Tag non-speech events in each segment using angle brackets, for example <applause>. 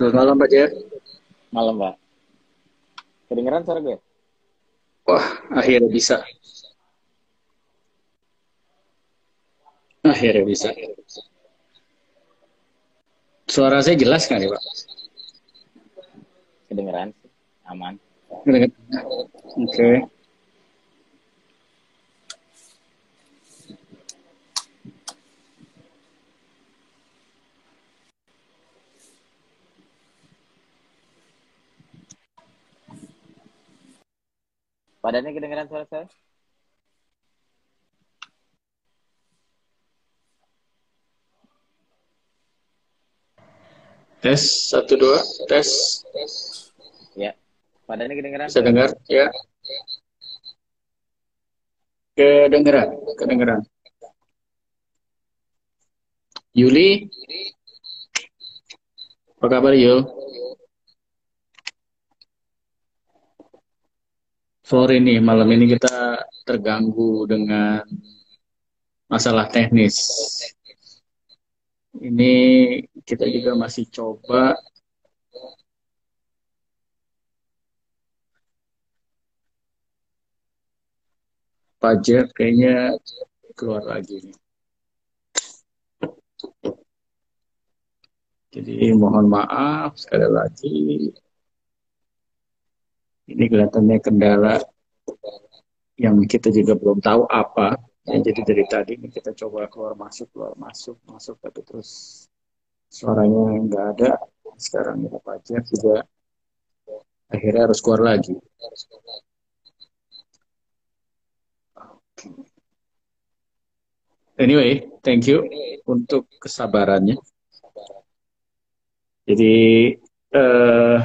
Selamat malam Pak Jeff. Malam Pak. Kedengeran suara gue? Wah, akhirnya bisa. Akhirnya bisa. Suara saya jelas kan ya Pak? Kedengeran, aman. Oke. Okay. Badannya kedengeran suara saya? Tes, satu, dua, tes. Ya. Badannya kedengeran? Bisa dengar? Ya. Kedengeran, kedengeran. Yuli? Apa kabar Yul? Sore ini malam ini kita terganggu dengan masalah teknis. Ini kita juga masih coba pajak kayaknya keluar lagi nih. Jadi mohon maaf sekali lagi ini kelihatannya kendala yang kita juga belum tahu apa. Ya, jadi dari tadi ini kita coba keluar masuk keluar masuk masuk tapi terus suaranya nggak ada. Sekarang kita pajak juga akhirnya harus keluar lagi. Anyway, thank you untuk kesabarannya. Jadi uh,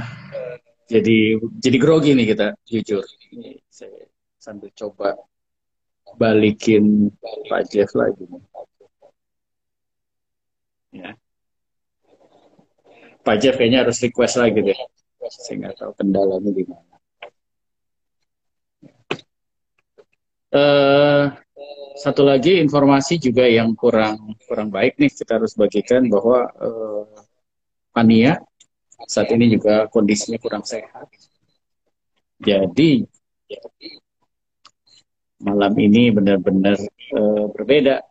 jadi jadi grogi nih kita jujur. Ini saya sambil coba balikin Pak Jeff lagi ya. Pak Jeff kayaknya harus request lagi deh. Saya nggak tahu kendalanya di mana. Uh, satu lagi informasi juga yang kurang kurang baik nih kita harus bagikan bahwa uh, Pania saat ini juga kondisinya kurang sehat. Jadi malam ini benar-benar uh, berbeda.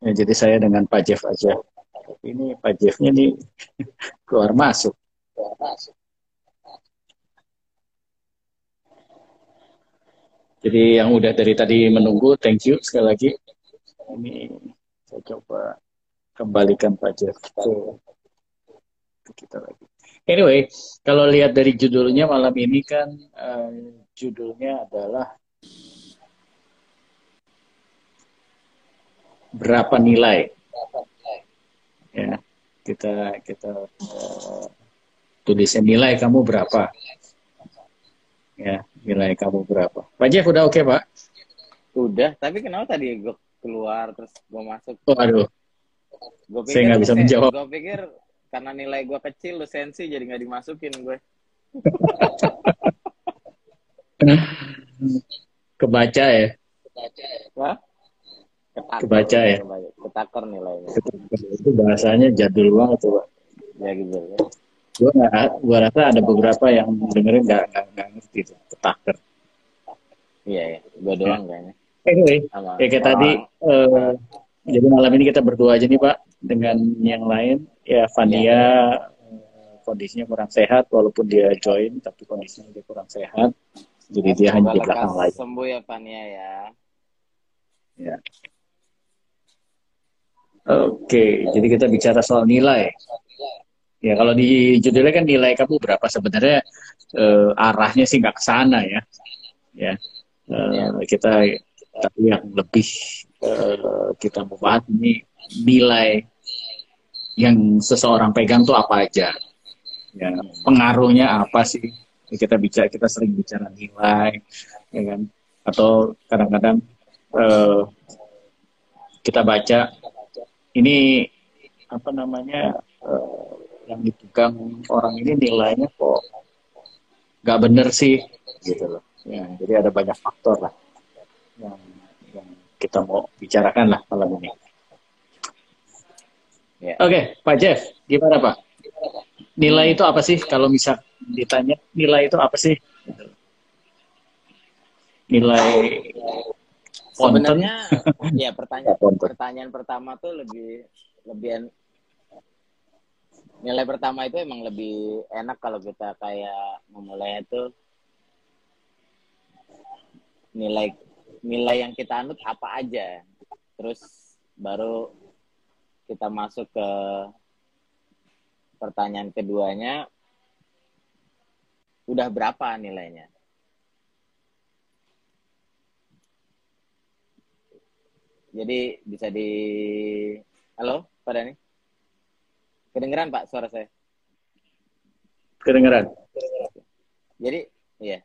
Ya, jadi saya dengan Pak Jeff aja. Ini Pak Jeffnya nih <laughs> keluar masuk. Jadi yang udah dari tadi menunggu, thank you sekali lagi. Ini saya coba kembalikan Pak Jeff ke kita lagi. Anyway, kalau lihat dari judulnya malam ini kan uh, judulnya adalah berapa nilai. Ya, kita kita uh, tulisnya nilai kamu berapa. Ya, nilai kamu berapa. Pak Jeff udah oke, okay, Pak? Udah, tapi kenapa tadi gue keluar terus gue masuk? Oh, aduh. Gua pikir, Saya nggak bisa menjawab. Gue pikir karena nilai gue kecil lu sensi jadi nggak dimasukin gue. Kebaca ya? Wah? Ketakar, kebaca ya? ketakar nilainya. Itu bahasanya jadul banget tuh pak. Ya gitu ya. Gue nggak gue rasa ada beberapa yang dengerin nggak nggak ngerti itu ketakar iya ya gue doang ya. kayaknya. Anyway ya kayak tadi uh, jadi malam ini kita berdua aja nih pak dengan yang lain ya Fania ya. kondisinya kurang sehat walaupun dia join tapi kondisinya dia kurang sehat. Jadi dia hanya di belakang lagi sembuh ya Fania ya. Ya. Oke jadi kita bicara soal nilai. Ya kalau di judulnya kan nilai kamu berapa? Sebenarnya uh, arahnya sih nggak ke sana ya. Ya uh, kita tapi yang lebih uh, kita mau bahas ini nilai yang seseorang pegang tuh apa aja. Ya pengaruhnya apa sih? Ya, kita bicara kita sering bicara nilai ya kan? Atau kadang-kadang uh, kita baca ini apa namanya uh, yang dipegang orang ini nilainya kok nggak bener sih gitu loh. Ya jadi ada banyak faktor lah yang yang kita mau bicarakan lah malam ini Yeah. Oke, okay, Pak Jeff, gimana Pak? nilai itu apa sih? Kalau misal ditanya nilai itu apa sih? Nilai. Sebenarnya ya pertanyaan pertanyaan pertama tuh lebih lebih nilai pertama itu emang lebih enak kalau kita kayak memulai itu nilai nilai yang kita anut apa aja terus baru kita masuk ke pertanyaan keduanya udah berapa nilainya? Jadi bisa di halo Pak Dani? Kedengeran Pak suara saya? Kedengeran. jadi iya.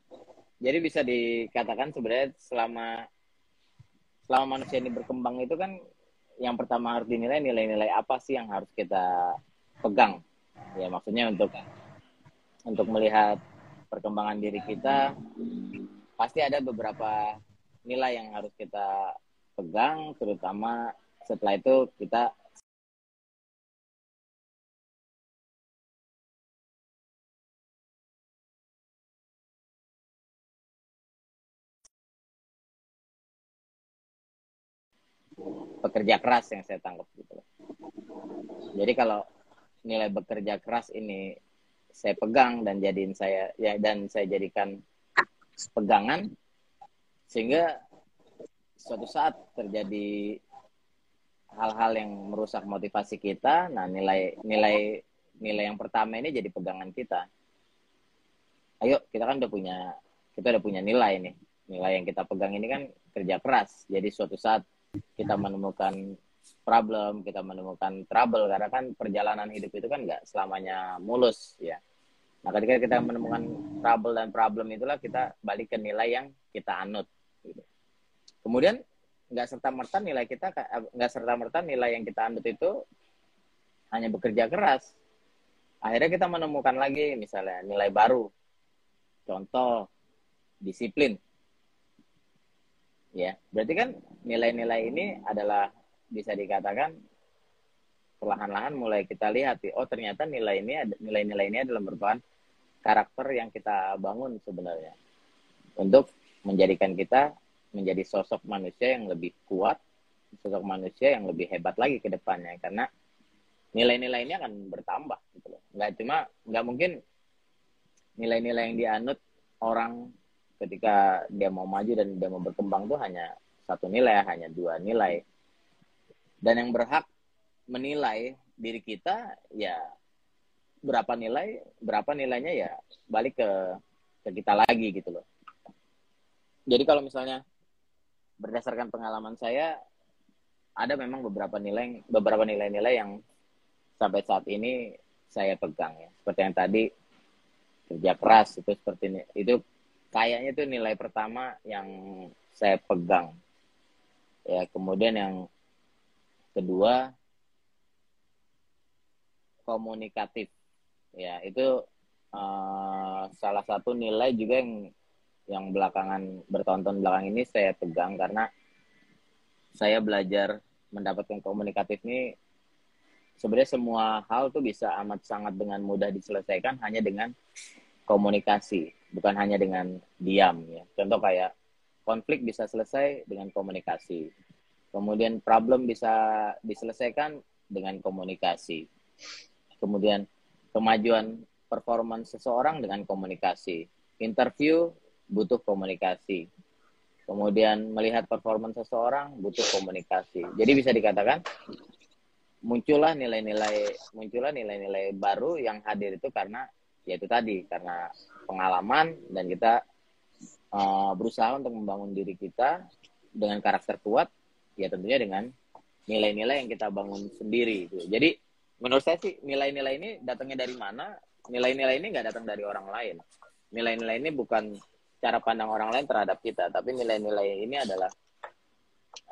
Jadi bisa dikatakan sebenarnya selama selama manusia ini berkembang itu kan yang pertama harus dinilai nilai-nilai apa sih yang harus kita pegang? Ya maksudnya untuk untuk melihat perkembangan diri kita pasti ada beberapa nilai yang harus kita pegang terutama setelah itu kita pekerja keras yang saya tangkap gitu Jadi kalau nilai bekerja keras ini saya pegang dan jadiin saya ya dan saya jadikan pegangan sehingga suatu saat terjadi hal-hal yang merusak motivasi kita, nah nilai nilai nilai yang pertama ini jadi pegangan kita. Ayo, kita kan udah punya kita udah punya nilai nih. Nilai yang kita pegang ini kan kerja keras. Jadi suatu saat kita menemukan problem, kita menemukan trouble karena kan perjalanan hidup itu kan nggak selamanya mulus ya. Nah, ketika kita menemukan trouble dan problem itulah kita balik ke nilai yang kita anut. Gitu. Kemudian nggak serta merta nilai kita nggak serta merta nilai yang kita anut itu hanya bekerja keras. Akhirnya kita menemukan lagi misalnya nilai baru. Contoh disiplin. Ya, berarti kan nilai-nilai ini adalah bisa dikatakan perlahan-lahan mulai kita lihat, oh ternyata nilai ini nilai-nilai ini adalah merupakan karakter yang kita bangun sebenarnya. Untuk menjadikan kita menjadi sosok manusia yang lebih kuat, sosok manusia yang lebih hebat lagi ke depannya. Karena nilai-nilai ini akan bertambah gitu loh. Nggak cuma nggak mungkin nilai-nilai yang dianut orang ketika dia mau maju dan dia mau berkembang tuh hanya satu nilai, hanya dua nilai. Dan yang berhak menilai diri kita ya berapa nilai, berapa nilainya ya balik ke ke kita lagi gitu loh. Jadi kalau misalnya berdasarkan pengalaman saya ada memang beberapa nilai beberapa nilai-nilai yang sampai saat ini saya pegang ya. Seperti yang tadi kerja keras itu seperti. Itu kayaknya itu nilai pertama yang saya pegang. Ya kemudian yang kedua komunikatif. Ya itu uh, salah satu nilai juga yang yang belakangan bertonton belakang ini saya pegang karena saya belajar mendapatkan komunikatif ini sebenarnya semua hal tuh bisa amat sangat dengan mudah diselesaikan hanya dengan komunikasi, bukan hanya dengan diam ya. Contoh kayak konflik bisa selesai dengan komunikasi. Kemudian problem bisa diselesaikan dengan komunikasi. Kemudian kemajuan performance seseorang dengan komunikasi. Interview butuh komunikasi. Kemudian melihat performance seseorang butuh komunikasi. Jadi bisa dikatakan muncullah nilai-nilai muncullah nilai-nilai baru yang hadir itu karena yaitu tadi karena pengalaman dan kita uh, berusaha untuk membangun diri kita dengan karakter kuat ya tentunya dengan nilai-nilai yang kita bangun sendiri gitu. Jadi menurut saya sih nilai-nilai ini datangnya dari mana? Nilai-nilai ini nggak datang dari orang lain. Nilai-nilai ini bukan cara pandang orang lain terhadap kita, tapi nilai-nilai ini adalah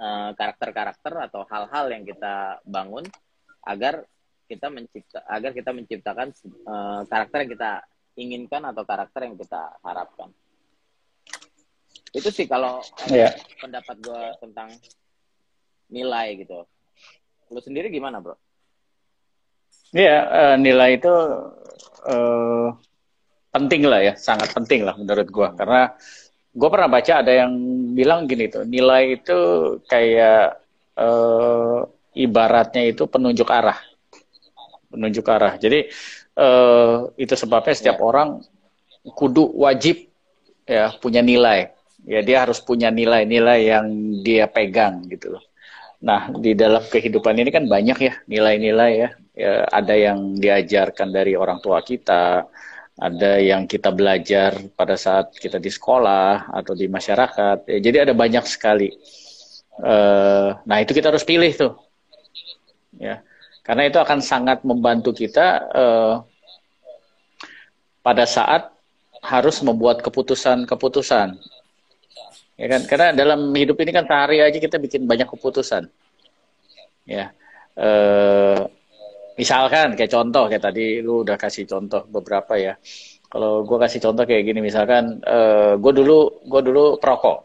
eh, karakter-karakter uh, atau hal-hal yang kita bangun agar kita mencipta agar kita menciptakan uh, karakter yang kita inginkan atau karakter yang kita harapkan. Itu sih kalau yeah. pendapat gue tentang nilai gitu. Lu sendiri gimana, bro? Iya, yeah, uh, nilai itu uh, penting lah ya, sangat penting lah menurut gue. Karena gue pernah baca ada yang bilang gini tuh, nilai itu kayak uh, ibaratnya itu penunjuk arah, penunjuk arah. Jadi uh, itu sebabnya setiap yeah. orang kudu wajib ya punya nilai. Ya dia harus punya nilai-nilai yang dia pegang gitu loh. Nah, di dalam kehidupan ini kan banyak ya nilai-nilai ya. ya. Ada yang diajarkan dari orang tua kita, ada yang kita belajar pada saat kita di sekolah atau di masyarakat. Ya, jadi ada banyak sekali. Uh, nah, itu kita harus pilih tuh. Ya. Karena itu akan sangat membantu kita uh, pada saat harus membuat keputusan-keputusan. Ya kan? Karena dalam hidup ini kan sehari aja kita bikin banyak keputusan. Ya. Eh, misalkan kayak contoh kayak tadi lu udah kasih contoh beberapa ya. Kalau gue kasih contoh kayak gini misalkan eh, gue dulu gue dulu perokok.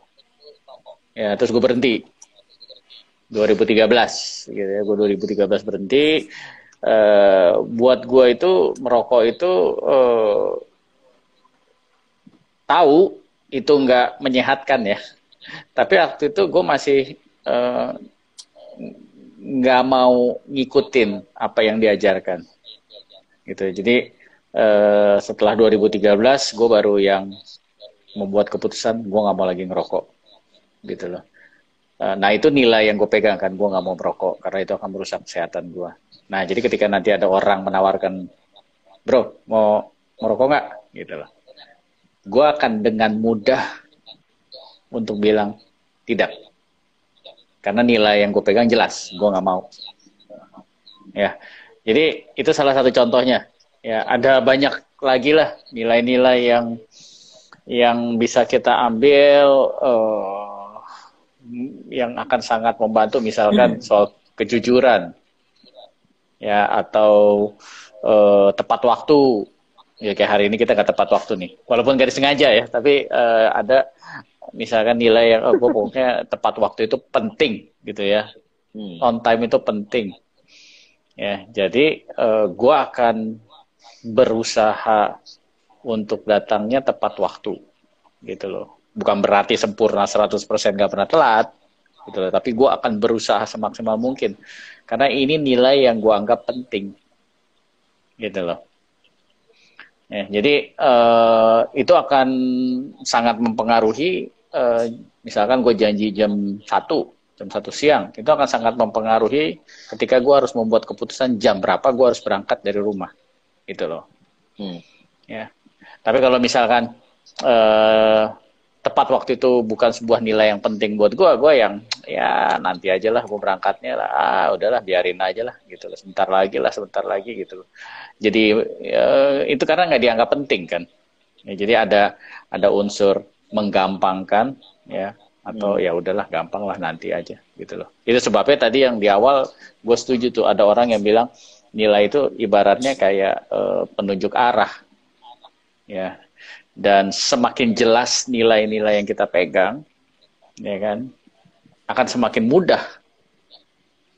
Ya terus gue berhenti 2013 gitu ya gue 2013 berhenti eh, buat gue itu merokok itu eh, tahu itu nggak menyehatkan ya. Tapi waktu itu gue masih uh, nggak mau ngikutin apa yang diajarkan. Gitu. Jadi uh, setelah 2013 gue baru yang membuat keputusan gue nggak mau lagi ngerokok. Gitu loh. Uh, nah itu nilai yang gue pegang kan, gue nggak mau merokok karena itu akan merusak kesehatan gue. Nah jadi ketika nanti ada orang menawarkan, bro mau merokok nggak, gitu loh gue akan dengan mudah untuk bilang tidak. Karena nilai yang gue pegang jelas, gue nggak mau. Ya, jadi itu salah satu contohnya. Ya, ada banyak lagi lah nilai-nilai yang yang bisa kita ambil uh, yang akan sangat membantu misalkan soal kejujuran ya atau uh, tepat waktu. Ya kayak hari ini kita nggak tepat waktu nih. Walaupun gak disengaja ya tapi uh, ada misalkan nilai yang oh, gue pokoknya <laughs> tepat waktu itu penting gitu ya. Hmm. on time itu penting. Ya jadi uh, eh, gue akan berusaha untuk datangnya tepat waktu gitu loh bukan berarti sempurna 100% gak pernah telat gitu loh tapi gue akan berusaha semaksimal mungkin karena ini nilai yang gue anggap penting gitu loh Ya, jadi uh, itu akan sangat mempengaruhi, uh, misalkan gue janji jam satu, jam satu siang, itu akan sangat mempengaruhi ketika gue harus membuat keputusan jam berapa gue harus berangkat dari rumah, gitu loh. Hmm. Ya, tapi kalau misalkan uh, tepat waktu itu bukan sebuah nilai yang penting buat gue, gue yang ya nanti aja lah gue berangkatnya lah, ah udahlah biarin aja lah gitu loh, sebentar lagi lah, sebentar lagi gitu loh. Jadi ya, itu karena nggak dianggap penting kan, ya, jadi ada ada unsur menggampangkan ya atau hmm. ya udahlah gampang lah nanti aja gitu loh. Itu sebabnya tadi yang di awal gue setuju tuh ada orang yang bilang nilai itu ibaratnya kayak uh, penunjuk arah ya dan semakin jelas nilai-nilai yang kita pegang, ya kan, akan semakin mudah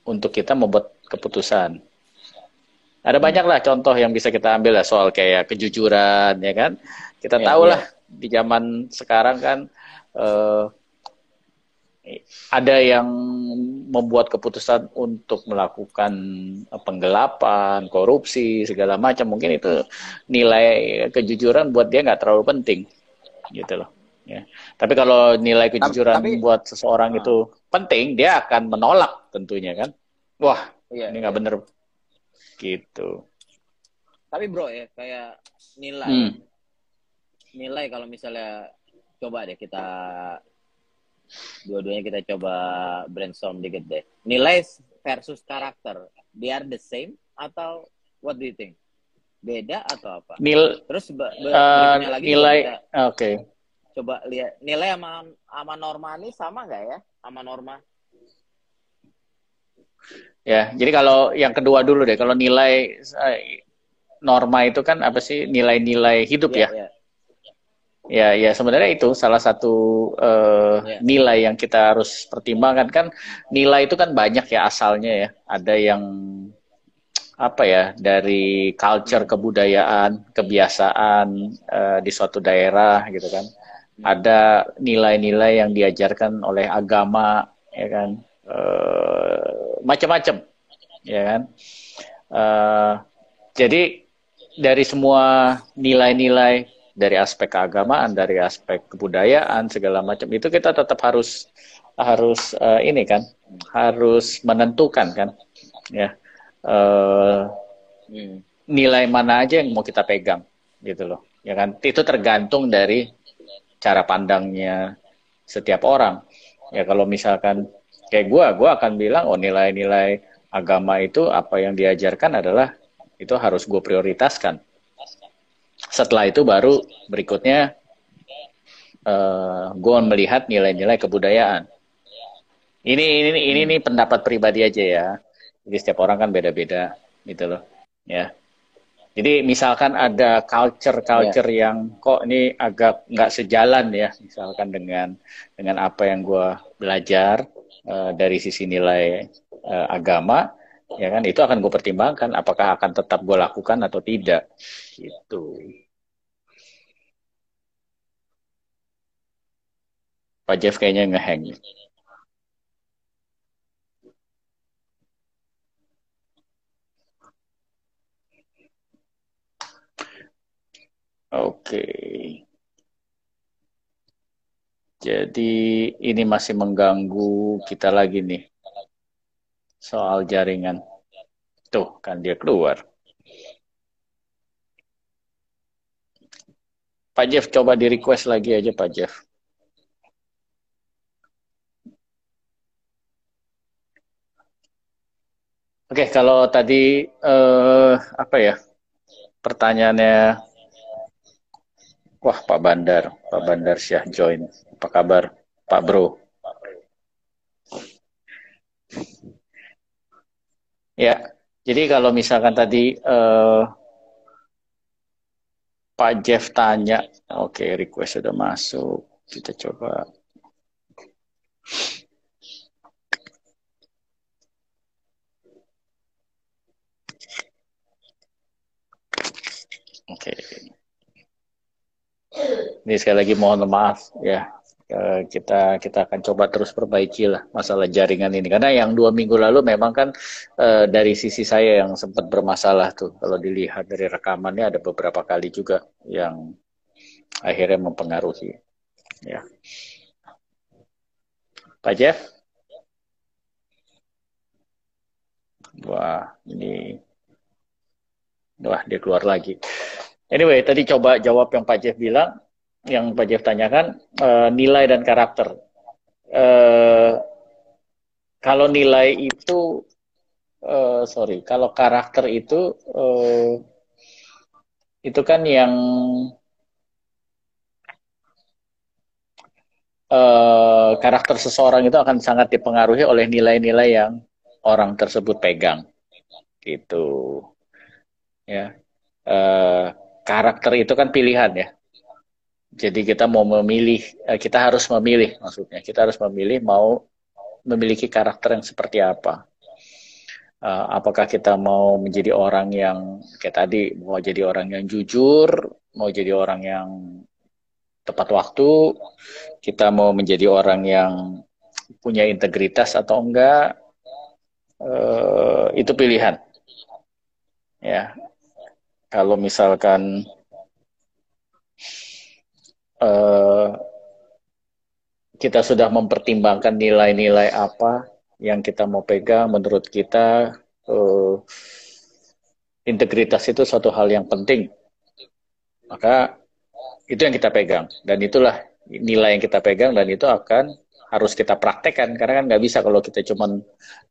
untuk kita membuat keputusan. Ada banyak lah contoh yang bisa kita ambil lah soal kayak kejujuran, ya kan. Kita ya, tahu lah ya. di zaman sekarang kan uh, ada yang membuat keputusan untuk melakukan penggelapan, korupsi, segala macam. Mungkin itu nilai kejujuran buat dia nggak terlalu penting, gitu loh. Ya. Tapi kalau nilai kejujuran tapi, buat seseorang uh, itu penting, dia akan menolak tentunya kan. Wah, iya, ini nggak iya. bener, gitu. Tapi bro ya, kayak nilai, hmm. nilai kalau misalnya coba deh kita dua-duanya kita coba brainstorm dikit deh. Nilai versus karakter, they are the same atau what do you think? Beda atau apa? Nil Terus uh, lagi nilai oke. Okay. Coba lihat nilai sama sama norma ini sama nggak ya? Sama norma? Ya, jadi kalau yang kedua dulu deh, kalau nilai eh, norma itu kan apa sih nilai-nilai hidup yeah, ya? Ya, ya sebenarnya itu salah satu uh, ya. nilai yang kita harus pertimbangkan kan nilai itu kan banyak ya asalnya ya. Ada yang apa ya dari culture kebudayaan kebiasaan uh, di suatu daerah gitu kan hmm. ada nilai-nilai yang diajarkan oleh agama ya kan uh, macam-macam ya kan uh, jadi dari semua nilai-nilai dari aspek keagamaan dari aspek kebudayaan segala macam itu kita tetap harus harus uh, ini kan harus menentukan kan ya uh, nilai mana aja yang mau kita pegang gitu loh ya kan. Itu tergantung dari cara pandangnya setiap orang. Ya kalau misalkan kayak gue gue akan bilang oh nilai-nilai agama itu apa yang diajarkan adalah itu harus gue prioritaskan setelah itu baru berikutnya uh, eh, gue melihat nilai-nilai kebudayaan ini ini ini ini pendapat pribadi aja ya jadi setiap orang kan beda-beda gitu loh. Ya. Jadi misalkan ada culture-culture yeah. yang kok ini agak nggak sejalan ya, misalkan dengan dengan apa yang gue belajar uh, dari sisi nilai uh, agama, ya kan itu akan gue pertimbangkan apakah akan tetap gue lakukan atau tidak, gitu. Pak Jeff kayaknya ngehang. Oke. Jadi ini masih mengganggu kita lagi nih soal jaringan. Tuh kan dia keluar. Pak Jeff coba di request lagi aja Pak Jeff. Oke, kalau tadi eh, apa ya pertanyaannya Wah, Pak Bandar, Pak Bandar Syah join. Apa kabar, Pak Bro? Ya, jadi kalau misalkan tadi uh, Pak Jeff tanya, oke okay, request sudah masuk, kita coba. Oke. Okay. Ini sekali lagi mohon maaf ya kita kita akan coba terus perbaiki lah masalah jaringan ini. Karena yang dua minggu lalu memang kan e, dari sisi saya yang sempat bermasalah tuh. Kalau dilihat dari rekamannya ada beberapa kali juga yang akhirnya mempengaruhi. Ya. Pak Jeff? Wah ini wah dia keluar lagi. Anyway, tadi coba jawab yang Pak Jeff bilang, yang Pak Jeff tanyakan, uh, nilai dan karakter. Uh, kalau nilai itu, uh, sorry, kalau karakter itu, uh, itu kan yang uh, karakter seseorang itu akan sangat dipengaruhi oleh nilai-nilai yang orang tersebut pegang, gitu. Ya. Uh, karakter itu kan pilihan ya. Jadi kita mau memilih, eh, kita harus memilih maksudnya. Kita harus memilih mau memiliki karakter yang seperti apa. Uh, apakah kita mau menjadi orang yang kayak tadi mau jadi orang yang jujur, mau jadi orang yang tepat waktu, kita mau menjadi orang yang punya integritas atau enggak, uh, itu pilihan. Ya, kalau misalkan uh, kita sudah mempertimbangkan nilai-nilai apa yang kita mau pegang, menurut kita uh, integritas itu suatu hal yang penting. Maka itu yang kita pegang. Dan itulah nilai yang kita pegang dan itu akan harus kita praktekkan. Karena kan nggak bisa kalau kita cuma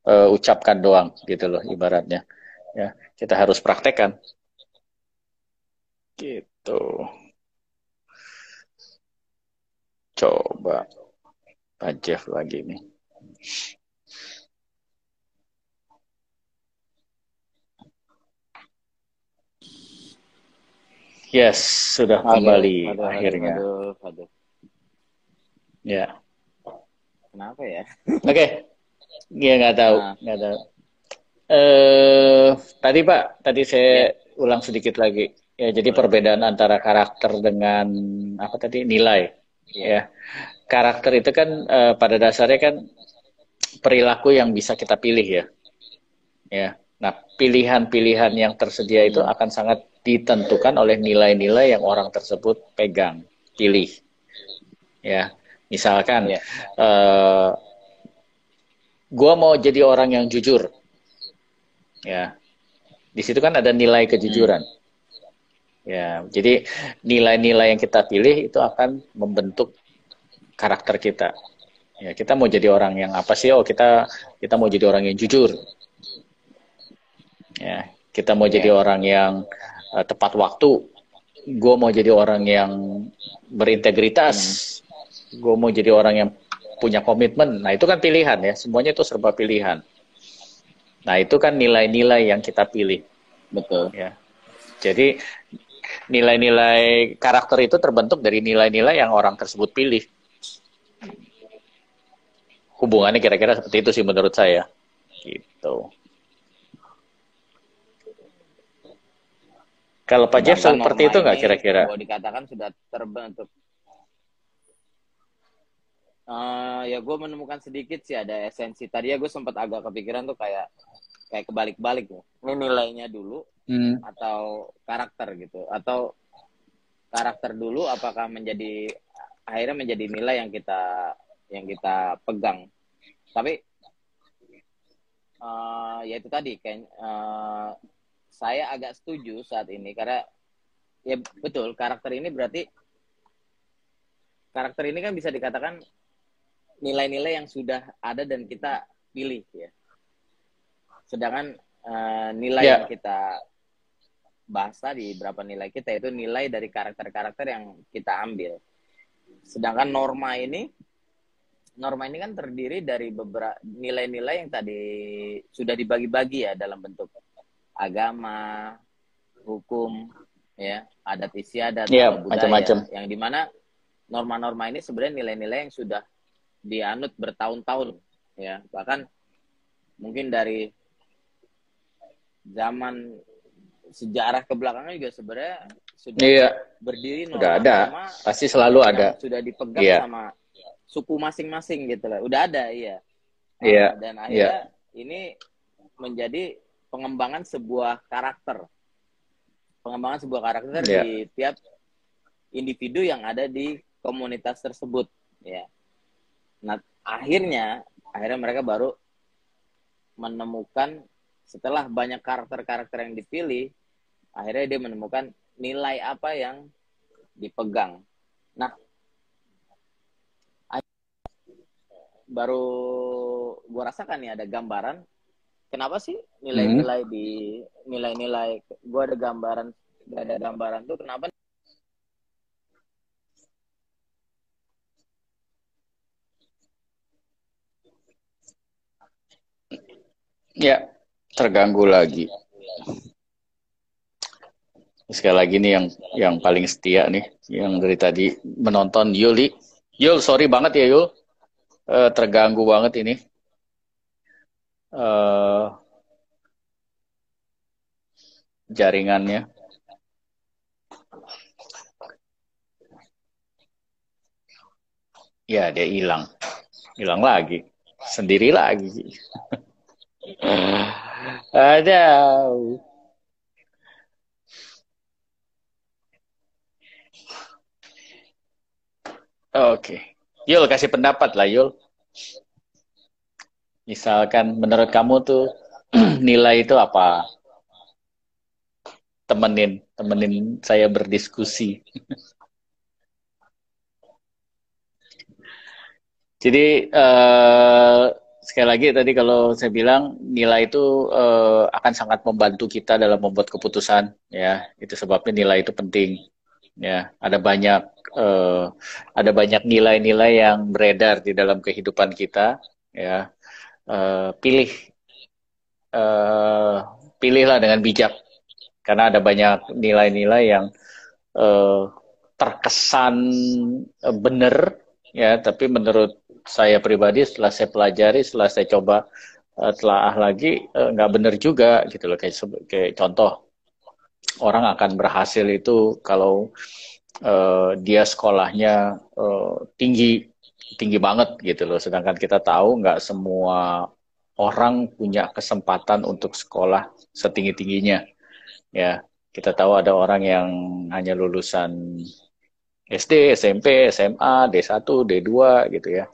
uh, ucapkan doang gitu loh ibaratnya. Ya kita harus praktekkan. Gitu. Coba Pak Jeff lagi nih. Yes, sudah kembali aduh, akhirnya. Aduh, aduh. Ya. Kenapa ya? Oke. Okay. Iya nggak tahu, nah. nggak tahu. eh tadi Pak, tadi saya ya. ulang sedikit lagi. Ya, jadi perbedaan antara karakter dengan apa tadi nilai. Ya, ya. Karakter itu kan eh, pada dasarnya kan perilaku yang bisa kita pilih ya. Ya. Nah, pilihan-pilihan yang tersedia itu hmm. akan sangat ditentukan oleh nilai-nilai yang orang tersebut pegang, pilih. Ya. Misalkan ya. uh, gue mau jadi orang yang jujur ya di situ kan ada nilai kejujuran ya jadi nilai-nilai yang kita pilih itu akan membentuk karakter kita ya kita mau jadi orang yang apa sih oh kita kita mau jadi orang yang jujur ya kita mau jadi orang yang uh, tepat waktu gue mau jadi orang yang berintegritas hmm. gue mau jadi orang yang punya komitmen nah itu kan pilihan ya semuanya itu serba pilihan Nah, itu kan nilai-nilai yang kita pilih. Betul. Ya. Jadi nilai-nilai karakter itu terbentuk dari nilai-nilai yang orang tersebut pilih. Hubungannya kira-kira seperti itu sih menurut saya. Gitu. Kalau Pak Jeff seperti itu nggak kira-kira? Kalau dikatakan sudah terbentuk. Uh, ya gue menemukan sedikit sih ada esensi. Tadi ya gue sempat agak kepikiran tuh kayak kayak kebalik-balik nih. Ini nilainya dulu hmm. atau karakter gitu atau karakter dulu apakah menjadi akhirnya menjadi nilai yang kita yang kita pegang. Tapi uh, ya itu tadi kayak uh, saya agak setuju saat ini karena ya betul karakter ini berarti karakter ini kan bisa dikatakan nilai-nilai yang sudah ada dan kita pilih ya Sedangkan uh, nilai yeah. yang kita bahas tadi, berapa nilai kita itu nilai dari karakter-karakter yang kita ambil. Sedangkan norma ini, norma ini kan terdiri dari beberapa nilai-nilai yang tadi sudah dibagi-bagi ya dalam bentuk agama, hukum, ya, adat istiadat, budaya, macam-macam. yang di mana norma-norma ini sebenarnya nilai-nilai yang sudah dianut bertahun-tahun, ya, bahkan mungkin dari zaman sejarah kebelakangan juga sebenarnya sudah iya. berdiri sudah ada pasti selalu ada sudah dipegang iya. sama suku masing-masing gitu lah udah ada iya iya dan akhirnya iya. ini menjadi pengembangan sebuah karakter pengembangan sebuah karakter iya. di tiap individu yang ada di komunitas tersebut ya nah akhirnya akhirnya mereka baru menemukan setelah banyak karakter-karakter yang dipilih, akhirnya dia menemukan nilai apa yang dipegang. Nah, baru gue rasakan nih ada gambaran. Kenapa sih nilai-nilai hmm. di nilai-nilai gue ada gambaran, gak ada gambaran tuh kenapa? Ya, terganggu lagi. Sekali lagi nih yang yang paling setia nih, yang dari tadi menonton Yuli. Yul, sorry banget ya Yul, uh, terganggu banget ini. Uh, jaringannya. Ya, dia hilang. Hilang lagi. Sendiri lagi. <laughs> Ada. Oke. Yul, kasih pendapat lah, Yul. Misalkan menurut kamu tuh <clears throat> nilai itu apa? Temenin, temenin saya berdiskusi. <laughs> Jadi, uh, sekali lagi tadi kalau saya bilang nilai itu uh, akan sangat membantu kita dalam membuat keputusan ya itu sebabnya nilai itu penting ya ada banyak uh, ada banyak nilai-nilai yang beredar di dalam kehidupan kita ya. Uh, pilih uh, pilihlah dengan bijak karena ada banyak nilai-nilai yang uh, terkesan uh, benar ya. Tapi menurut saya pribadi setelah saya pelajari, setelah saya coba uh, telaah lagi uh, nggak benar juga gitu loh. Kayak kayak contoh orang akan berhasil itu kalau uh, dia sekolahnya uh, tinggi tinggi banget gitu loh sedangkan kita tahu nggak semua orang punya kesempatan untuk sekolah setinggi tingginya ya kita tahu ada orang yang hanya lulusan SD, SMP, SMA, D1, D2 gitu ya.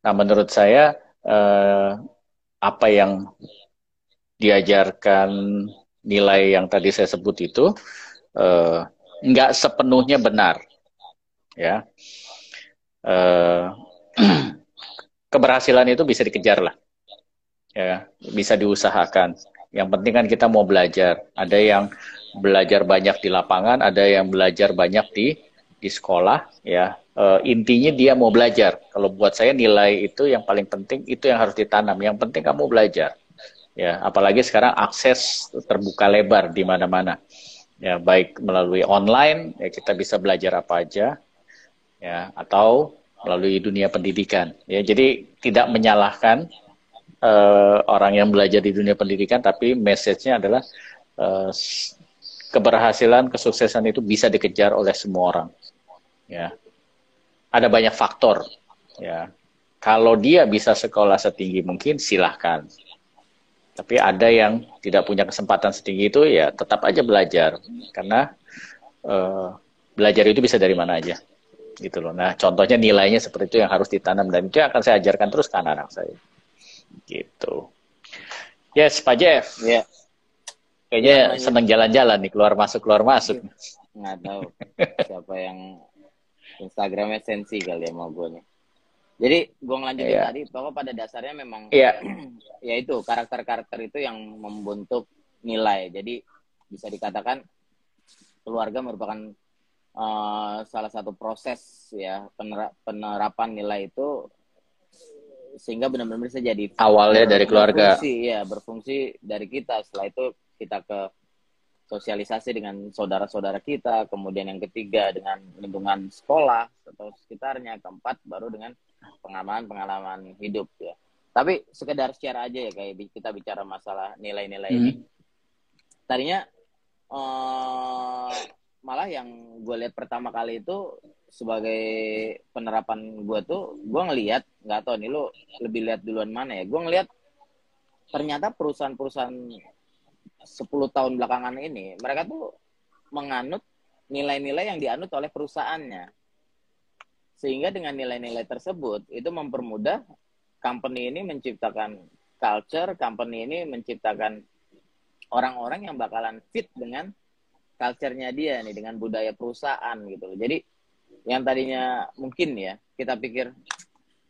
Nah, menurut saya eh, apa yang diajarkan nilai yang tadi saya sebut itu eh, nggak sepenuhnya benar, ya. Eh, <clears throat> keberhasilan itu bisa dikejar lah, ya, bisa diusahakan. Yang penting kan kita mau belajar. Ada yang belajar banyak di lapangan, ada yang belajar banyak di di sekolah ya uh, intinya dia mau belajar kalau buat saya nilai itu yang paling penting itu yang harus ditanam yang penting kamu belajar ya apalagi sekarang akses terbuka lebar di mana-mana ya baik melalui online ya kita bisa belajar apa aja ya atau melalui dunia pendidikan. Ya jadi tidak menyalahkan uh, orang yang belajar di dunia pendidikan tapi message-nya adalah uh, keberhasilan kesuksesan itu bisa dikejar oleh semua orang. Ya ada banyak faktor. Ya kalau dia bisa sekolah setinggi mungkin silahkan tapi ada yang tidak punya kesempatan setinggi itu ya tetap aja belajar. Karena uh, belajar itu bisa dari mana aja gitu loh. Nah contohnya nilainya seperti itu yang harus ditanam dan itu yang akan saya ajarkan terus ke anak-anak saya. Gitu. Yes Pak Jeff. Ya. Kayaknya ya, seneng jalan-jalan nih keluar masuk keluar masuk. Nggak tahu siapa yang Instagramnya sensi kali ya mau gue nih. Jadi gue ngelanjutin yeah. tadi bahwa pada dasarnya memang yeah. <clears throat> ya itu karakter-karakter itu yang membentuk nilai. Jadi bisa dikatakan keluarga merupakan uh, salah satu proses ya penerapan nilai itu sehingga benar-benar bisa jadi awalnya dari keluarga. Berfungsi ya, berfungsi dari kita. Setelah itu kita ke sosialisasi dengan saudara-saudara kita, kemudian yang ketiga dengan lingkungan sekolah atau sekitarnya, keempat baru dengan pengalaman-pengalaman hidup ya. Tapi sekedar secara aja ya kayak kita bicara masalah nilai-nilai hmm. ini. Tadinya uh, malah yang gue lihat pertama kali itu sebagai penerapan gue tuh gue ngelihat nggak tahu nih lo lebih lihat duluan mana ya gue ngelihat ternyata perusahaan-perusahaan 10 tahun belakangan ini mereka tuh menganut nilai-nilai yang dianut oleh perusahaannya. Sehingga dengan nilai-nilai tersebut itu mempermudah company ini menciptakan culture, company ini menciptakan orang-orang yang bakalan fit dengan culture-nya dia nih dengan budaya perusahaan gitu loh. Jadi yang tadinya mungkin ya kita pikir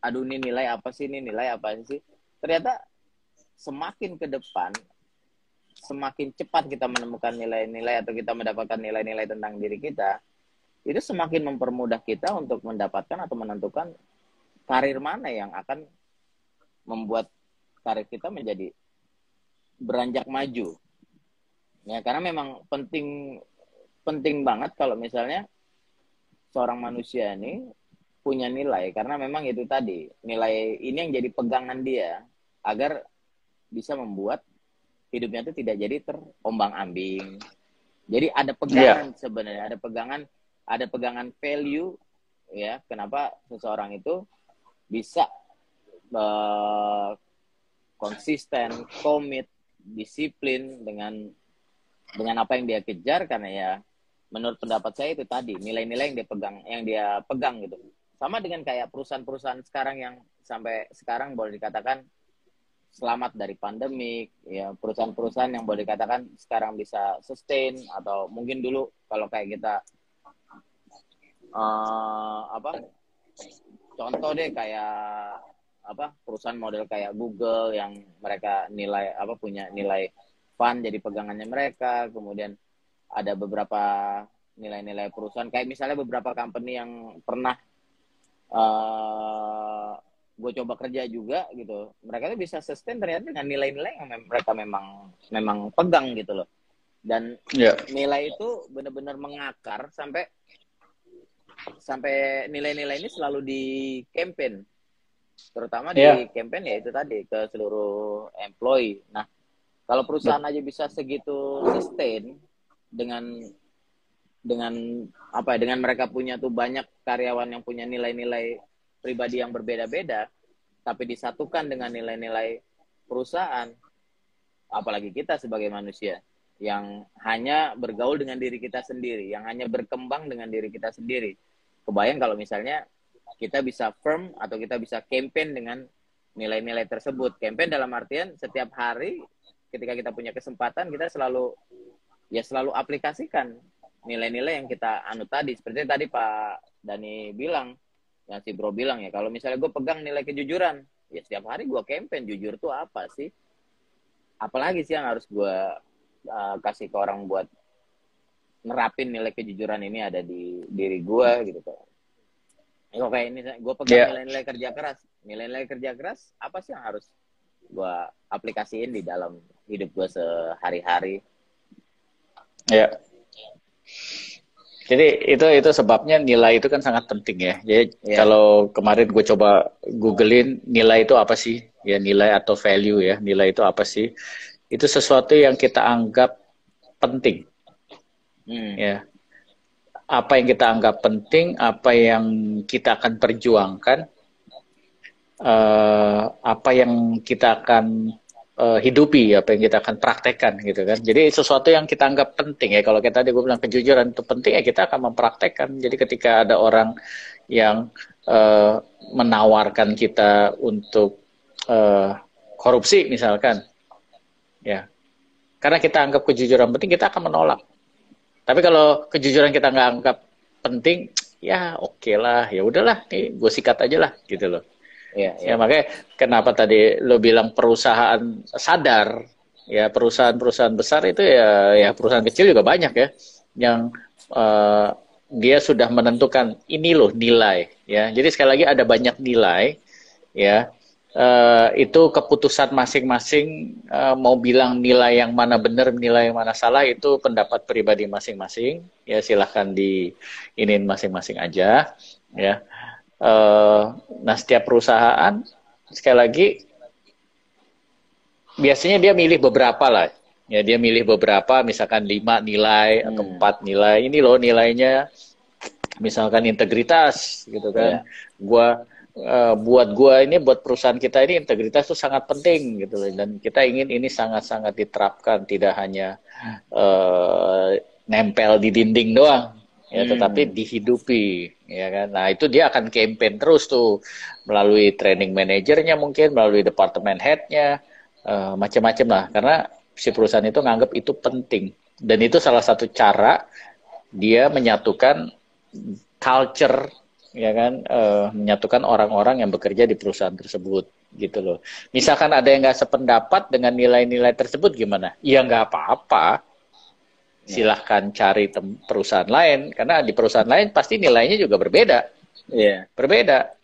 aduh ini nilai apa sih ini nilai apa sih ternyata semakin ke depan semakin cepat kita menemukan nilai-nilai atau kita mendapatkan nilai-nilai tentang diri kita, itu semakin mempermudah kita untuk mendapatkan atau menentukan karir mana yang akan membuat karir kita menjadi beranjak maju. Ya, karena memang penting penting banget kalau misalnya seorang manusia ini punya nilai karena memang itu tadi nilai ini yang jadi pegangan dia agar bisa membuat hidupnya itu tidak jadi terombang ambing. Jadi ada pegangan yeah. sebenarnya ada pegangan ada pegangan value ya. Kenapa seseorang itu bisa uh, konsisten komit disiplin dengan dengan apa yang dia kejar. Karena ya menurut pendapat saya itu tadi nilai-nilai yang dia pegang yang dia pegang gitu. Sama dengan kayak perusahaan-perusahaan sekarang yang sampai sekarang boleh dikatakan selamat dari pandemik, ya perusahaan-perusahaan yang boleh dikatakan sekarang bisa sustain atau mungkin dulu kalau kayak kita uh, apa contoh deh kayak apa perusahaan model kayak Google yang mereka nilai apa punya nilai fund jadi pegangannya mereka, kemudian ada beberapa nilai-nilai perusahaan kayak misalnya beberapa company yang pernah uh, gue coba kerja juga gitu mereka tuh bisa sustain ternyata dengan nilai-nilai yang mereka memang memang pegang gitu loh dan yeah. nilai itu benar-benar mengakar sampai sampai nilai-nilai ini selalu di campaign terutama di yeah. campaign ya itu tadi ke seluruh employee. Nah, kalau perusahaan aja bisa segitu sustain dengan dengan apa ya dengan mereka punya tuh banyak karyawan yang punya nilai-nilai pribadi yang berbeda-beda tapi disatukan dengan nilai-nilai perusahaan apalagi kita sebagai manusia yang hanya bergaul dengan diri kita sendiri yang hanya berkembang dengan diri kita sendiri. Kebayang kalau misalnya kita bisa firm atau kita bisa campaign dengan nilai-nilai tersebut. Campaign dalam artian setiap hari ketika kita punya kesempatan kita selalu ya selalu aplikasikan nilai-nilai yang kita anut tadi. Seperti tadi Pak Dani bilang yang si Bro bilang ya kalau misalnya gue pegang nilai kejujuran ya setiap hari gue campaign jujur tuh apa sih? Apalagi sih yang harus gue uh, kasih ke orang buat nerapin nilai kejujuran ini ada di diri gue gitu kan ya, kayak ini gue pegang nilai nilai-nilai kerja keras. Nilai-nilai kerja keras apa sih yang harus gue aplikasiin di dalam hidup gue sehari-hari? Ya jadi itu itu sebabnya nilai itu kan sangat penting ya. Jadi yeah. kalau kemarin gue coba googlein nilai itu apa sih? Ya nilai atau value ya. Nilai itu apa sih? Itu sesuatu yang kita anggap penting. Hmm. Ya. Apa yang kita anggap penting, apa yang kita akan perjuangkan, uh, apa yang kita akan uh, hidupi apa yang kita akan praktekkan gitu kan. Jadi sesuatu yang kita anggap penting ya kalau kita tadi gue bilang kejujuran itu penting ya kita akan mempraktekkan. Jadi ketika ada orang yang uh, menawarkan kita untuk uh, korupsi misalkan ya karena kita anggap kejujuran penting kita akan menolak. Tapi kalau kejujuran kita nggak anggap penting ya oke okay lah ya udahlah nih gue sikat aja lah gitu loh. Ya, ya. ya makanya kenapa tadi lo bilang perusahaan sadar ya perusahaan-perusahaan besar itu ya ya perusahaan kecil juga banyak ya yang uh, dia sudah menentukan ini loh nilai ya. Jadi sekali lagi ada banyak nilai ya. Uh, itu keputusan masing-masing uh, mau bilang nilai yang mana benar nilai yang mana salah itu pendapat pribadi masing-masing. Ya silahkan di ini masing-masing aja ya Uh, nah setiap perusahaan sekali lagi biasanya dia milih beberapa lah. Ya dia milih beberapa misalkan lima nilai hmm. atau empat nilai. Ini loh nilainya misalkan integritas gitu kan. Yeah. gua uh, buat gua ini buat perusahaan kita ini integritas itu sangat penting gitu loh. Dan kita ingin ini sangat-sangat diterapkan tidak hanya uh, nempel di dinding doang ya hmm. tetapi dihidupi ya kan? Nah itu dia akan campaign terus tuh melalui training manajernya mungkin melalui departemen headnya uh, macam-macam lah. Karena si perusahaan itu nganggap itu penting. Dan itu salah satu cara dia menyatukan culture ya kan? Uh, menyatukan orang-orang yang bekerja di perusahaan tersebut gitu loh. Misalkan ada yang nggak sependapat dengan nilai-nilai tersebut gimana? Ya nggak apa-apa silahkan cari perusahaan lain karena di perusahaan lain pasti nilainya juga berbeda. Yeah. berbeda.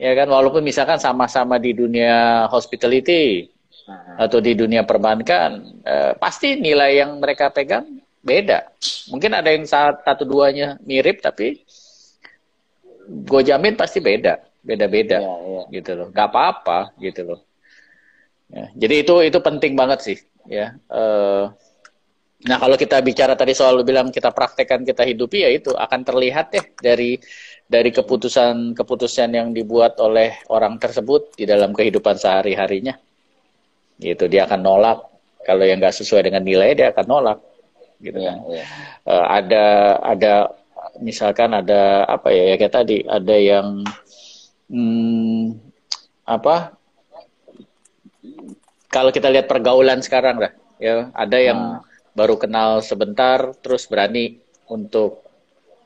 Ya kan walaupun misalkan sama-sama di dunia hospitality uh-huh. atau di dunia perbankan eh, pasti nilai yang mereka pegang beda. Mungkin ada yang satu duanya mirip tapi gue jamin pasti beda beda-beda yeah, yeah. gitu loh. Nggak apa-apa gitu loh. Ya, jadi itu itu penting banget sih ya. Uh, Nah, kalau kita bicara tadi soal bilang kita praktekkan, kita hidupi ya itu akan terlihat ya dari dari keputusan-keputusan yang dibuat oleh orang tersebut di dalam kehidupan sehari-harinya. Gitu, dia akan nolak kalau yang nggak sesuai dengan nilai dia akan nolak. Gitu ya, kan. Ya. Uh, ada ada misalkan ada apa ya, ya kayak tadi ada yang hmm, apa kalau kita lihat pergaulan sekarang lah ya ada yang nah baru kenal sebentar terus berani untuk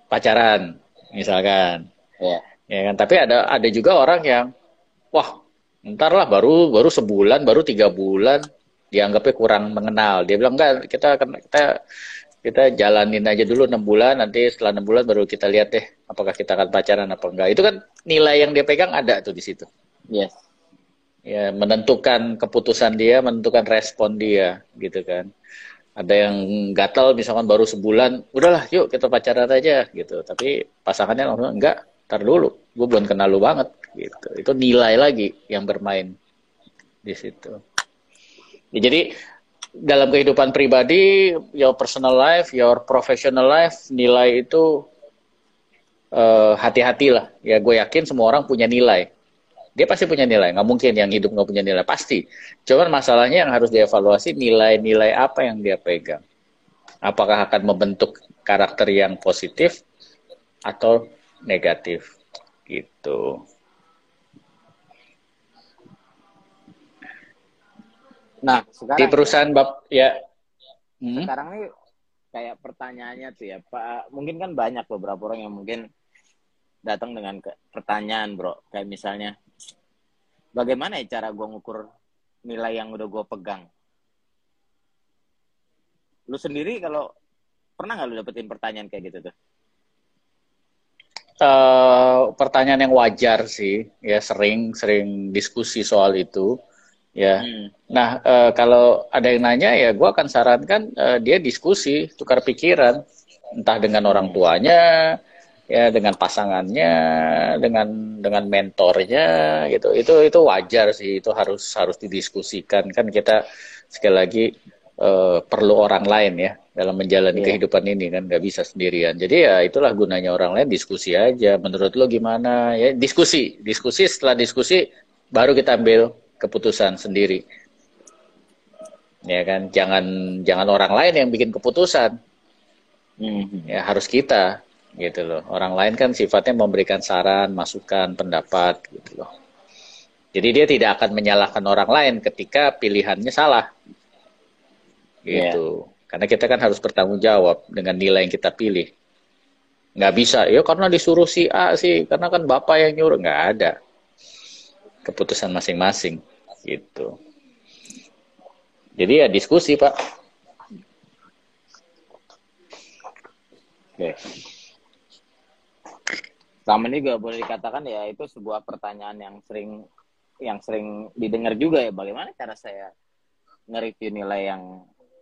pacaran misalkan. Ya. Ya kan? Tapi ada ada juga orang yang wah ntar lah baru baru sebulan baru tiga bulan dianggapnya kurang mengenal. Dia bilang enggak kita kita kita jalanin aja dulu enam bulan nanti setelah enam bulan baru kita lihat deh apakah kita akan pacaran apa enggak. Itu kan nilai yang dia pegang ada tuh di situ. Yes. Ya menentukan keputusan dia menentukan respon dia gitu kan ada yang gatal misalkan baru sebulan udahlah yuk kita pacaran aja gitu tapi pasangannya langsung enggak tar dulu gue belum kenal lu banget gitu. Itu nilai lagi yang bermain di situ. Ya, jadi dalam kehidupan pribadi, your personal life, your professional life, nilai itu uh, hati-hatilah. Ya gue yakin semua orang punya nilai. Dia pasti punya nilai. Nggak mungkin yang hidup nggak punya nilai. Pasti. Cuman masalahnya yang harus dievaluasi nilai-nilai apa yang dia pegang. Apakah akan membentuk karakter yang positif atau negatif gitu. Nah, sekarang di perusahaan ya, bab ya. Hmm? Sekarang nih kayak pertanyaannya tuh ya, Pak. Mungkin kan banyak beberapa orang yang mungkin datang dengan pertanyaan, Bro. Kayak misalnya, bagaimana ya cara gue ngukur nilai yang udah gue pegang? Lu sendiri kalau pernah nggak lu dapetin pertanyaan kayak gitu tuh? Uh, pertanyaan yang wajar sih, ya sering sering diskusi soal itu, ya. Hmm. Nah uh, kalau ada yang nanya ya, gue akan sarankan uh, dia diskusi, tukar pikiran, entah dengan orang tuanya, ya dengan pasangannya, dengan dengan mentornya, gitu. Itu itu wajar sih, itu harus harus didiskusikan kan kita sekali lagi uh, perlu orang lain ya dalam menjalani yeah. kehidupan ini kan nggak bisa sendirian. Jadi ya itulah gunanya orang lain diskusi aja. Menurut lo gimana ya diskusi, diskusi setelah diskusi baru kita ambil keputusan sendiri. Ya kan, jangan jangan orang lain yang bikin keputusan. Mm-hmm. Ya harus kita gitu loh. Orang lain kan sifatnya memberikan saran, masukan, pendapat gitu loh. Jadi dia tidak akan menyalahkan orang lain ketika pilihannya salah. Gitu. Yeah karena kita kan harus bertanggung jawab dengan nilai yang kita pilih. Nggak bisa, ya karena disuruh si A sih, karena kan Bapak yang nyuruh. Nggak ada. Keputusan masing-masing. Gitu. Jadi ya diskusi, Pak. Oke. Sama ini juga boleh dikatakan ya itu sebuah pertanyaan yang sering yang sering didengar juga ya bagaimana cara saya nge-review nilai yang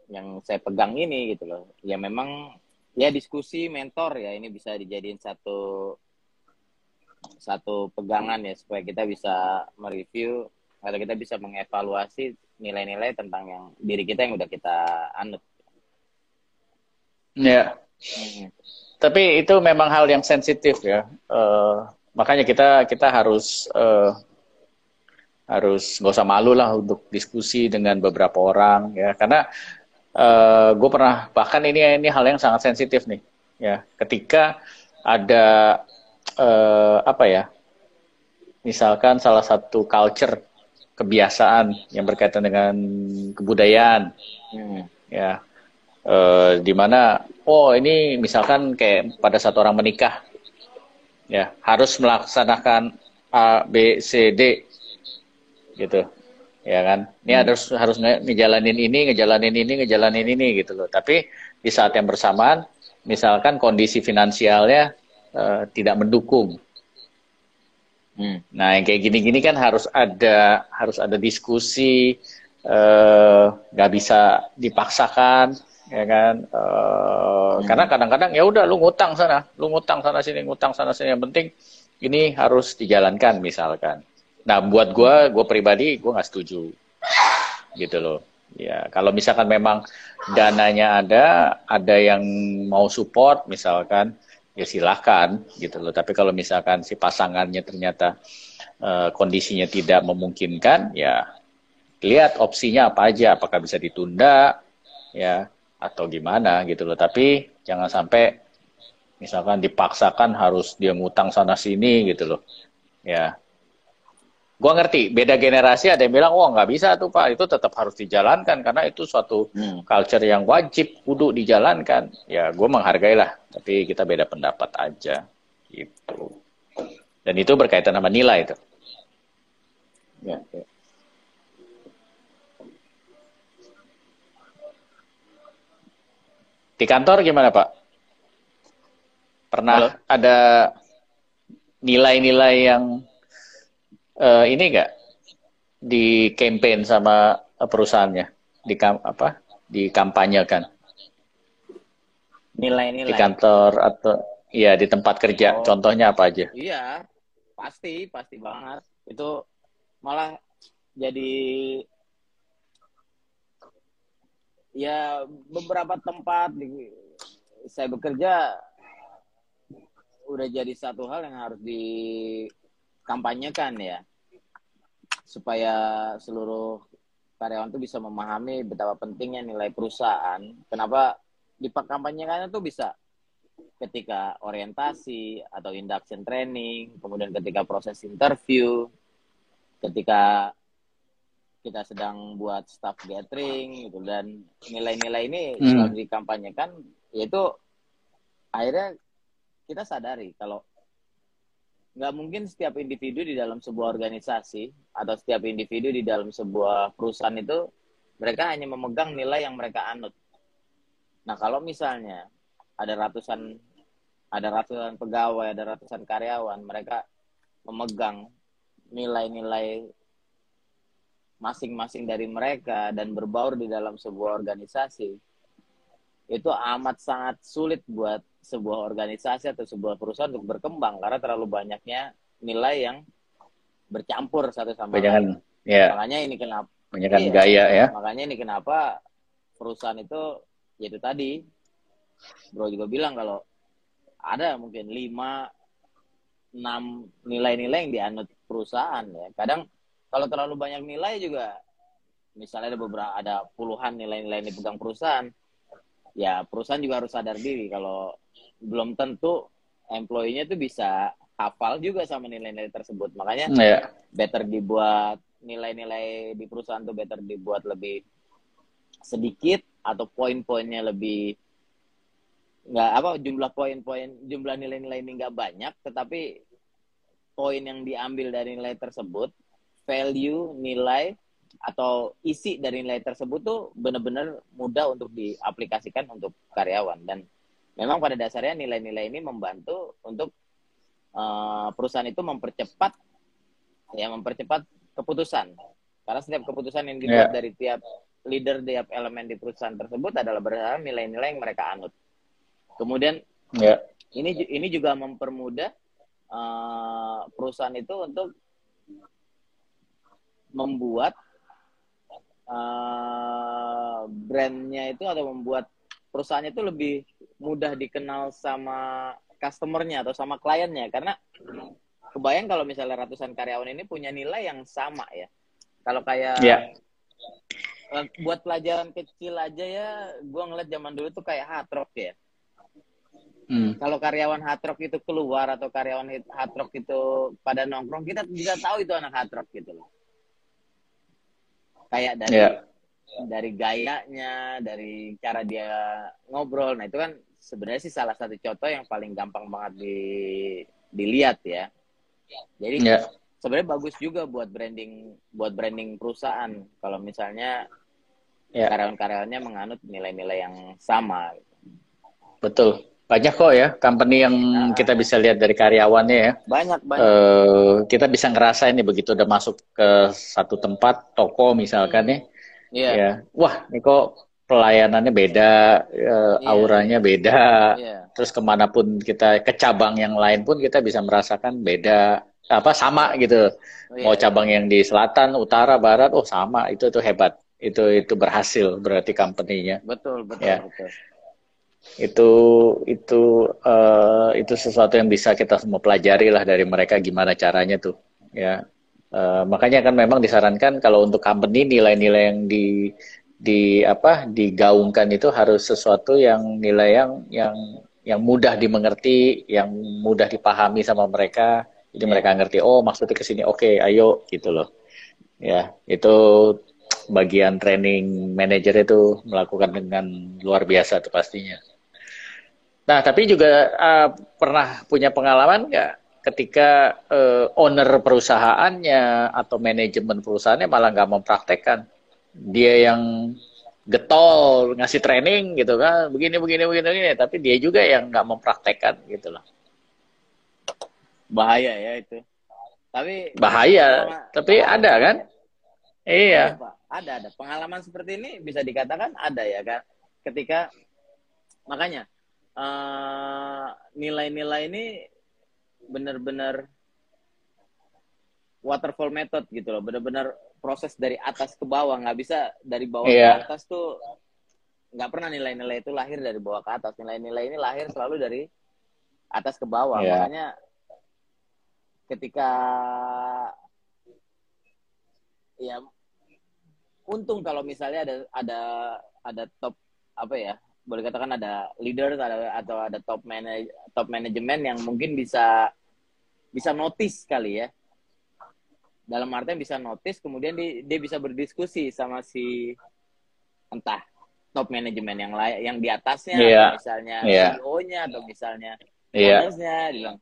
yang saya pegang ini gitu loh ya memang ya diskusi mentor ya ini bisa dijadiin satu satu pegangan ya supaya kita bisa mereview atau kita bisa mengevaluasi nilai-nilai tentang yang diri kita yang udah kita anut. Ya. Hmm. Tapi itu memang hal yang sensitif ya. Uh, makanya kita kita harus uh, harus nggak usah malu lah untuk diskusi dengan beberapa orang ya karena uh, eh, gue pernah bahkan ini ini hal yang sangat sensitif nih ya ketika ada uh, apa ya misalkan salah satu culture kebiasaan yang berkaitan dengan kebudayaan hmm. ya uh, di mana oh ini misalkan kayak pada saat orang menikah ya harus melaksanakan A B C D gitu ya kan ini hmm. harus harus ngejalanin ini ngejalanin ini ngejalanin ini gitu loh tapi di saat yang bersamaan misalkan kondisi finansialnya uh, tidak mendukung hmm. nah yang kayak gini-gini kan harus ada harus ada diskusi eh, nggak uh, bisa dipaksakan ya kan uh, hmm. karena kadang-kadang ya udah lu ngutang sana lu ngutang sana sini ngutang sana sini yang penting ini harus dijalankan misalkan Nah, buat gue, gue pribadi, gue nggak setuju. Gitu loh. Ya, kalau misalkan memang dananya ada, ada yang mau support, misalkan, ya silahkan, gitu loh. Tapi kalau misalkan si pasangannya ternyata uh, kondisinya tidak memungkinkan, ya lihat opsinya apa aja, apakah bisa ditunda, ya, atau gimana, gitu loh. Tapi jangan sampai misalkan dipaksakan harus dia ngutang sana sini, gitu loh. Ya, Gua ngerti, beda generasi ada yang bilang, wah nggak bisa tuh Pak, itu tetap harus dijalankan karena itu suatu hmm. culture yang wajib kudu dijalankan. Ya, gue menghargai lah, tapi kita beda pendapat aja, gitu. Dan itu berkaitan sama nilai itu. Ya, ya. Di kantor gimana Pak? Pernah Halo? ada nilai-nilai yang uh, ini enggak di campaign sama perusahaannya? Di kam apa? Di kampanye kan? Nilai-nilai? di kantor atau iya di tempat kerja. Oh. contohnya apa aja? Iya pasti pasti banget. Itu malah jadi ya beberapa tempat di, saya bekerja udah jadi satu hal yang harus dikampanyekan ya. Supaya seluruh karyawan itu bisa memahami betapa pentingnya nilai perusahaan. Kenapa dikampanyekannya tuh bisa? Ketika orientasi atau induction training kemudian ketika proses interview ketika kita sedang buat staff gathering gitu dan nilai-nilai ini hmm. selalu dikampanyekan yaitu akhirnya kita sadari kalau nggak mungkin setiap individu di dalam sebuah organisasi atau setiap individu di dalam sebuah perusahaan itu mereka hanya memegang nilai yang mereka anut. Nah kalau misalnya ada ratusan ada ratusan pegawai, ada ratusan karyawan, mereka memegang nilai-nilai masing-masing dari mereka dan berbaur di dalam sebuah organisasi itu amat sangat sulit buat sebuah organisasi atau sebuah perusahaan untuk berkembang karena terlalu banyaknya nilai yang bercampur satu sama lain. Ya. Makanya ini kenapa banyak iya, gaya ya. Makanya ini kenapa perusahaan itu yaitu tadi Bro juga bilang kalau ada mungkin lima enam nilai-nilai yang dianut perusahaan ya. Kadang kalau terlalu banyak nilai juga misalnya ada beberapa ada puluhan nilai-nilai yang dipegang perusahaan ya perusahaan juga harus sadar diri kalau belum tentu employee-nya itu bisa hafal juga sama nilai-nilai tersebut makanya yeah. better dibuat nilai-nilai di perusahaan tuh better dibuat lebih sedikit atau poin-poinnya lebih nggak apa jumlah poin-poin jumlah nilai-nilai ini nggak banyak tetapi poin yang diambil dari nilai tersebut value, nilai atau isi dari nilai tersebut tuh benar-benar mudah untuk diaplikasikan untuk karyawan dan memang pada dasarnya nilai-nilai ini membantu untuk uh, perusahaan itu mempercepat ya mempercepat keputusan karena setiap keputusan yang dibuat yeah. dari tiap leader tiap elemen di perusahaan tersebut adalah berdasarkan nilai-nilai yang mereka anut kemudian yeah. ini ini juga mempermudah uh, perusahaan itu untuk membuat uh, brandnya itu atau membuat perusahaannya itu lebih mudah dikenal sama customernya atau sama kliennya karena kebayang kalau misalnya ratusan karyawan ini punya nilai yang sama ya kalau kayak yeah. buat pelajaran kecil aja ya gue ngeliat zaman dulu tuh kayak hard rock ya Hmm. Kalau karyawan hard rock itu keluar atau karyawan hard rock itu pada nongkrong, kita bisa tahu itu anak hard rock gitu loh kayak dari yeah. dari gayanya dari cara dia ngobrol nah itu kan sebenarnya sih salah satu contoh yang paling gampang banget di dilihat ya jadi yeah. sebenarnya bagus juga buat branding buat branding perusahaan kalau misalnya yeah. karyawan-karyawannya menganut nilai-nilai yang sama betul banyak kok ya company yang nah, kita bisa lihat dari karyawannya ya. Banyak banyak. Uh, kita bisa ngerasa ini begitu udah masuk ke satu tempat toko misalkan hmm. ya. Ya. Wah, ini kok pelayanannya beda, uh, yeah. auranya beda. Yeah. Terus ke mana pun kita ke cabang yang lain pun kita bisa merasakan beda apa sama gitu. Oh, yeah. Mau cabang yang di selatan, utara, barat, oh sama itu tuh hebat. Itu itu berhasil berarti company-nya. Betul, betul, ya. betul itu itu uh, itu sesuatu yang bisa kita semua pelajari lah dari mereka gimana caranya tuh ya. Uh, makanya kan memang disarankan kalau untuk company nilai-nilai yang di di apa digaungkan itu harus sesuatu yang nilai yang yang yang mudah dimengerti yang mudah dipahami sama mereka. Jadi mereka ngerti oh maksudnya ke sini oke okay, ayo gitu loh. Ya itu bagian training manager itu melakukan dengan luar biasa tuh pastinya Nah, tapi juga uh, pernah punya pengalaman nggak ketika uh, owner perusahaannya atau manajemen perusahaannya malah nggak mempraktekkan? Dia yang getol ngasih training gitu kan begini begini begini begini tapi dia juga yang nggak mempraktekkan gitu loh. Bahaya ya itu. Tapi bahaya tapi ada kan? iya. Ada ada. Pengalaman seperti ini bisa dikatakan ada ya kan? Ketika makanya eh, nilai-nilai ini benar-benar waterfall method gitu loh benar-benar proses dari atas ke bawah nggak bisa dari bawah Iya. ke atas tuh nggak pernah nilai-nilai itu lahir dari bawah ke atas nilai-nilai ini lahir selalu dari atas ke bawah Iya. makanya ketika ya untung kalau misalnya ada ada ada top apa ya boleh katakan ada leader ada atau ada top manaj top manajemen yang mungkin bisa bisa notice kali ya dalam artian bisa notice kemudian dia, dia bisa berdiskusi sama si entah top manajemen yang lain yang di atasnya atau misalnya Iya. CEO-nya atau misalnya Iya. ownersnya bilang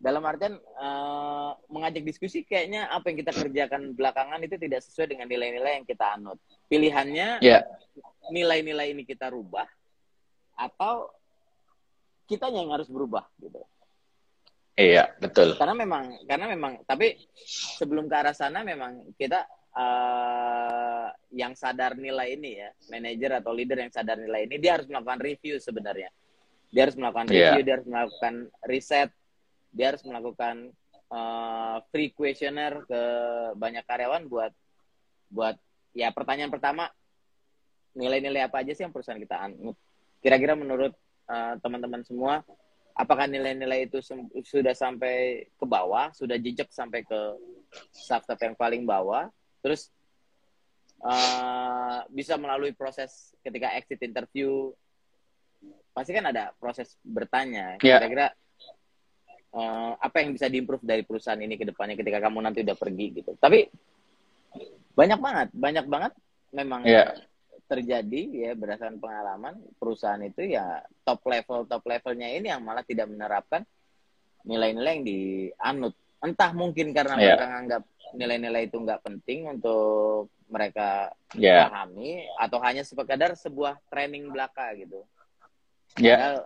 dalam artian eh, mengajak diskusi kayaknya apa yang kita kerjakan belakangan itu tidak sesuai dengan nilai-nilai yang kita anut pilihannya Iya. nilai-nilai ini kita rubah atau kita yang harus berubah gitu Iya, betul. karena memang karena memang tapi sebelum ke arah sana memang kita eh, yang sadar nilai ini ya manajer atau leader yang sadar nilai ini dia harus melakukan review sebenarnya dia harus melakukan Iya. review dia harus melakukan riset dia harus melakukan eh, free questionnaire ke banyak karyawan buat buat ya pertanyaan pertama nilai-nilai apa aja sih yang perusahaan kita anut? Kira-kira menurut eh, teman-teman semua apakah nilai-nilai itu sudah sampai ke bawah, sudah jejak sampai ke staff-staff yang paling bawah, terus uh, bisa melalui proses ketika exit interview, pasti kan ada proses bertanya, Ya. kira-kira uh, apa yang bisa diimprove dari perusahaan ini ke depannya ketika kamu nanti udah pergi gitu. Tapi banyak banget, banyak banget memang Iya. terjadi ya berdasarkan pengalaman perusahaan itu ya top level top levelnya ini yang malah tidak menerapkan nilai-nilai yang dianut entah mungkin karena Iya. mereka nganggap nilai-nilai itu nggak penting untuk mereka Iya. pahami atau hanya sekadar sebuah training belaka gitu Iya. Padahal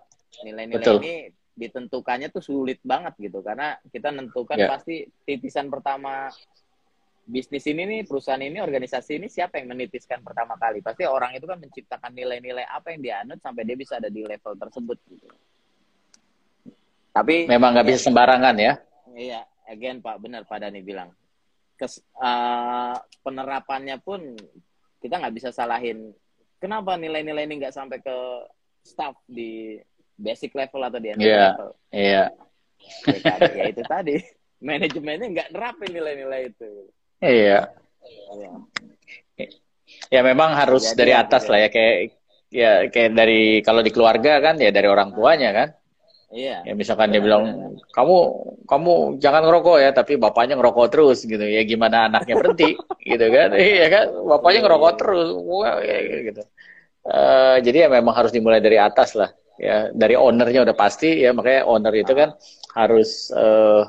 nilai-nilai ini ditentukannya tuh sulit banget gitu. Karena kita nentukan Iya. pasti titisan pertama bisnis ini nih perusahaan ini organisasi ini siapa yang menitiskan pertama kali? Pasti orang itu kan menciptakan nilai-nilai apa yang dianut sampai dia bisa ada di level tersebut gitu. Tapi Memang nggak bisa sembarangan ya. iya again Pak benar Pak Dani bilang. Kes, eh, penerapannya pun kita nggak bisa salahin. Kenapa nilai-nilai ini nggak sampai ke staff di basic level atau di entry Iya. level Iya. ya, kan? ya itu tadi <laughs> manajemennya nggak nerapin nilai-nilai itu Iya. Iya. Ya memang harus Jadi dari ya, atas gitu lah ya kayak ya kayak dari kalau di keluarga kan ya dari orang tuanya kan. iya Ya misalkan dia Benar, bilang kamu kamu jangan ngerokok ya, tapi bapaknya ngerokok terus gitu. Ya gimana anaknya berhenti <laughs> gitu kan? Iya kan? Bapaknya Iya, ngerokok iya. terus. Wah, ya, gitu. Eh, jadi ya memang harus dimulai dari atas lah. Ya, dari ownernya udah pasti ya, makanya owner itu kan harus eh,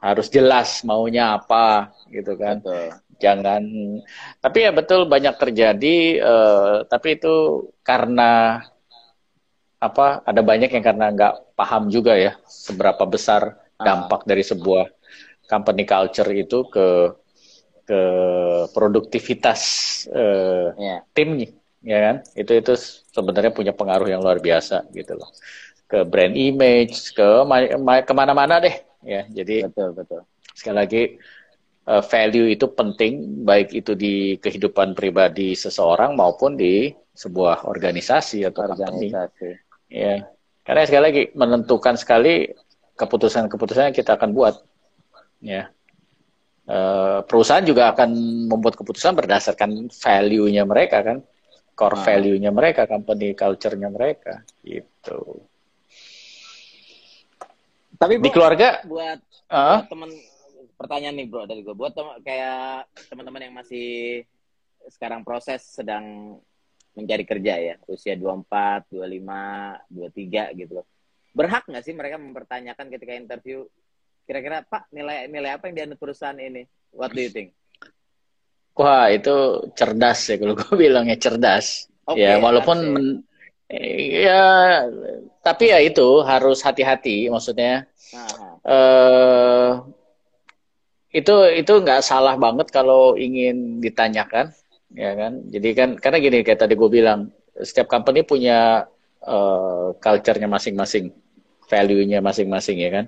harus jelas maunya apa gitu kan. Betul. Jangan tapi ya betul banyak terjadi eh, tapi itu karena apa ada banyak yang karena nggak paham juga ya seberapa besar dampak dari sebuah company culture itu ke ke produktivitas eh, Iya. timnya ya kan. Itu itu sebenarnya punya pengaruh yang luar biasa gitu loh. Ke brand image ke ma- ma- ke mana-mana deh ya. Jadi betul betul. sekali lagi eh, value itu penting baik itu di kehidupan pribadi seseorang maupun di sebuah organisasi atau company. organisasi. Ya. Karena sekali lagi menentukan sekali keputusan-keputusan yang kita akan buat ya. Eh, perusahaan juga akan membuat keputusan berdasarkan value-nya mereka kan core Ah. value-nya mereka company culture-nya mereka gitu tapi di keluarga buat buat temen pertanyaan nih bro dari gue buat tem- kayak teman-teman yang masih sekarang proses sedang mencari kerja ya usia 24, 25, 23 gitu loh. Berhak nggak sih mereka mempertanyakan ketika interview kira-kira Pak nilai nilai apa yang dianut perusahaan ini? What do you think? Wah itu cerdas ya kalau gue <laughs> bilangnya cerdas. Oke, ya walaupun ya. men- ya tapi ya itu harus hati-hati maksudnya. Eh itu itu nggak salah banget kalau ingin ditanyakan ya kan? Jadi kan karena gini kayak tadi gue bilang setiap company punya eh, culture-nya masing-masing value-nya masing-masing ya kan?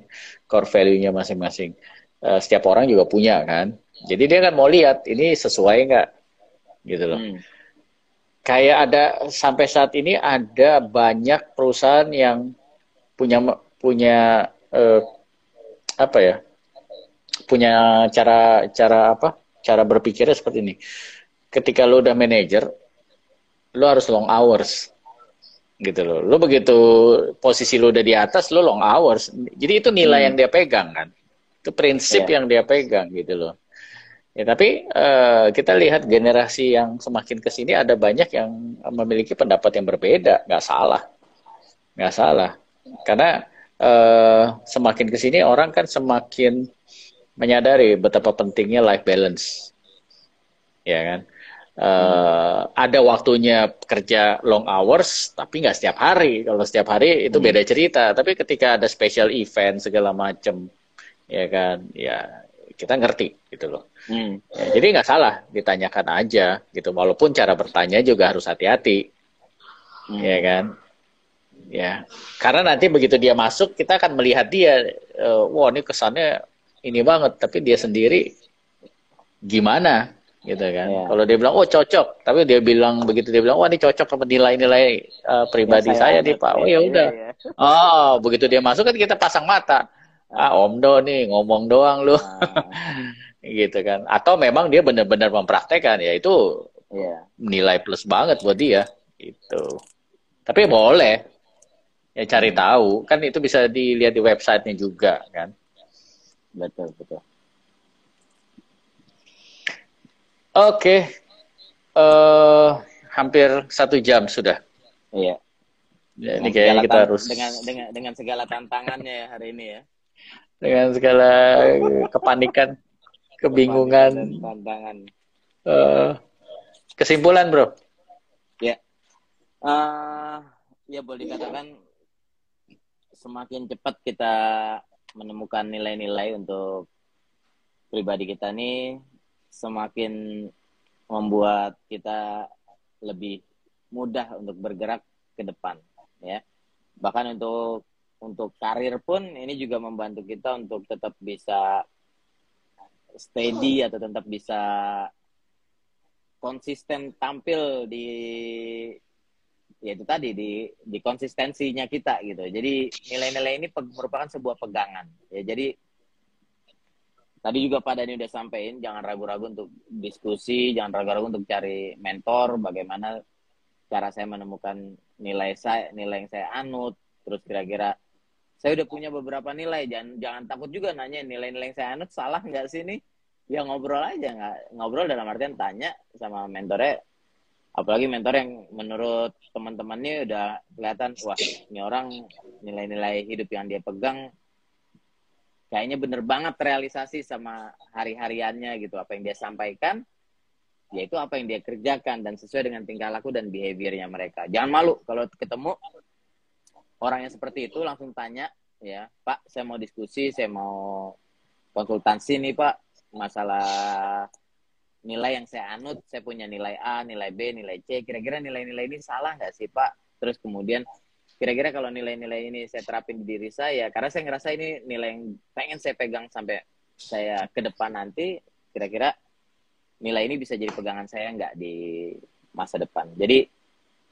Core value-nya masing-masing. Uh, setiap orang juga punya kan. Jadi dia kan mau lihat ini sesuai nggak gitu loh. Hmm. Kayak ada sampai saat ini ada banyak perusahaan yang punya punya uh, apa ya? Punya cara cara apa? Cara berpikirnya seperti ini. Ketika lo udah manajer, lo harus long hours gitu loh. Lo begitu posisi lo udah di atas, lo long hours. Jadi itu nilai hmm. yang dia pegang kan. Itu prinsip yeah. yang dia pegang gitu loh. Ya tapi uh, kita lihat generasi yang semakin ke sini ada banyak yang memiliki pendapat yang berbeda, nggak salah, nggak salah. Karena uh, semakin ke sini orang kan semakin menyadari betapa pentingnya life balance, ya kan? Uh, ada waktunya kerja long hours tapi nggak setiap hari. Kalau setiap hari itu hmm. beda cerita. Tapi ketika ada special event segala macam ya kan? Ya kita ngerti gitu loh hmm. ya, jadi nggak salah ditanyakan aja gitu walaupun cara bertanya juga harus hati-hati hmm. ya kan ya karena nanti begitu dia masuk kita akan melihat dia uh, wah ini kesannya ini banget tapi dia sendiri gimana gitu kan. Yeah. Kalau dia bilang oh cocok, tapi dia bilang begitu dia bilang wah ini cocok sama nilai-nilai uh, pribadi ya, saya, saya nih Pak. Oh ya udah. Ya, ya. Oh, begitu dia masuk kan kita pasang mata. Ah, Om Do nih ngomong doang lu. Ah. <laughs> gitu kan. Atau memang dia benar-benar mempraktekkan ya itu yeah. nilai plus banget buat dia itu. Tapi boleh ya cari hmm. tahu kan itu bisa dilihat di websitenya juga kan. Betul betul. Oke, uh, hampir satu jam sudah. Iya. Ya, ini kayaknya kita harus dengan dengan dengan segala tantangannya ya hari ini ya. Dengan segala kepanikan, kebingungan, tantangan. Uh, kesimpulan, bro. Ya, uh, ya boleh dikatakan semakin cepat kita menemukan nilai-nilai untuk pribadi kita nih semakin membuat kita lebih mudah untuk bergerak ke depan ya bahkan untuk untuk karir pun ini juga membantu kita untuk tetap bisa steady atau tetap bisa konsisten tampil di ya itu tadi di di konsistensinya kita gitu. Jadi nilai-nilai ini merupakan sebuah pegangan. Ya jadi tadi juga Pak Dani udah sampein jangan ragu-ragu untuk diskusi, jangan ragu-ragu untuk cari mentor bagaimana cara saya menemukan nilai saya, nilai yang saya anut, terus kira-kira saya udah punya beberapa nilai, jangan jangan takut juga nanya nilai-nilai saya. Anut salah nggak sih nih? Ya ngobrol aja nggak ngobrol dalam artian tanya sama mentornya. Apalagi mentor yang menurut teman-temannya udah kelihatan wah ini orang nilai-nilai hidup yang dia pegang kayaknya bener banget realisasi sama hari-hariannya gitu. Apa yang dia sampaikan yaitu apa yang dia kerjakan dan sesuai dengan tingkah laku dan behaviornya mereka. Jangan malu kalau ketemu orang yang seperti itu langsung tanya ya Pak saya mau diskusi saya mau konsultasi nih Pak masalah nilai yang saya anut. Saya punya nilai A nilai B nilai C. Kira-kira nilai-nilai ini salah nggak sih Pak? Terus kemudian kira-kira kalau nilai-nilai ini saya terapin di diri saya karena saya ngerasa ini nilai yang pengen saya pegang sampai saya ke depan nanti kira-kira nilai ini bisa jadi pegangan saya nggak di masa depan? Jadi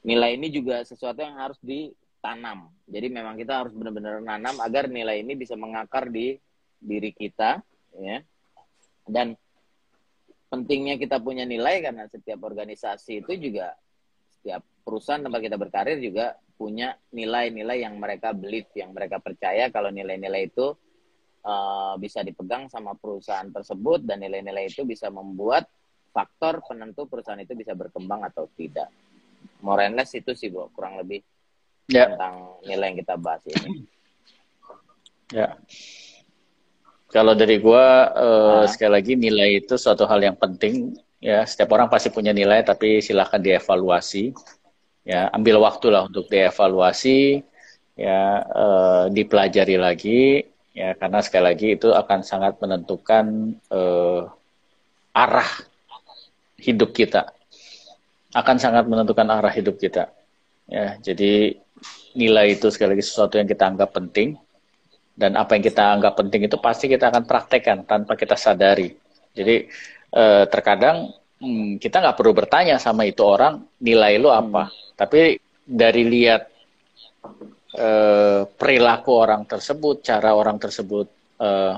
nilai ini juga sesuatu yang harus ditanam jadi memang kita harus benar-benar nanam agar nilai ini bisa mengakar di diri kita ya. Dan pentingnya kita punya nilai karena setiap organisasi itu juga setiap perusahaan tempat kita berkarir juga punya nilai-nilai yang mereka believe, yang mereka percaya kalau nilai-nilai itu uh, bisa dipegang sama perusahaan tersebut dan nilai-nilai itu bisa membuat faktor penentu perusahaan itu bisa berkembang atau tidak. More and itu sih, Bu, kurang lebih ya. tentang nilai yang kita bahas ini. Ya. Kalau dari gua uh, nah. sekali lagi nilai itu suatu hal yang penting ya. Setiap orang pasti punya nilai tapi silahkan dievaluasi ya ambil waktu lah untuk dievaluasi ya eh, dipelajari lagi ya karena sekali lagi itu akan sangat menentukan eh, arah hidup kita akan sangat menentukan arah hidup kita ya jadi nilai itu sekali lagi sesuatu yang kita anggap penting dan apa yang kita anggap penting itu pasti kita akan praktekkan tanpa kita sadari. Jadi eh, terkadang hmm, kita nggak perlu bertanya sama itu orang nilai lu apa, hmm. tapi dari lihat eh, perilaku orang tersebut, cara orang tersebut eh,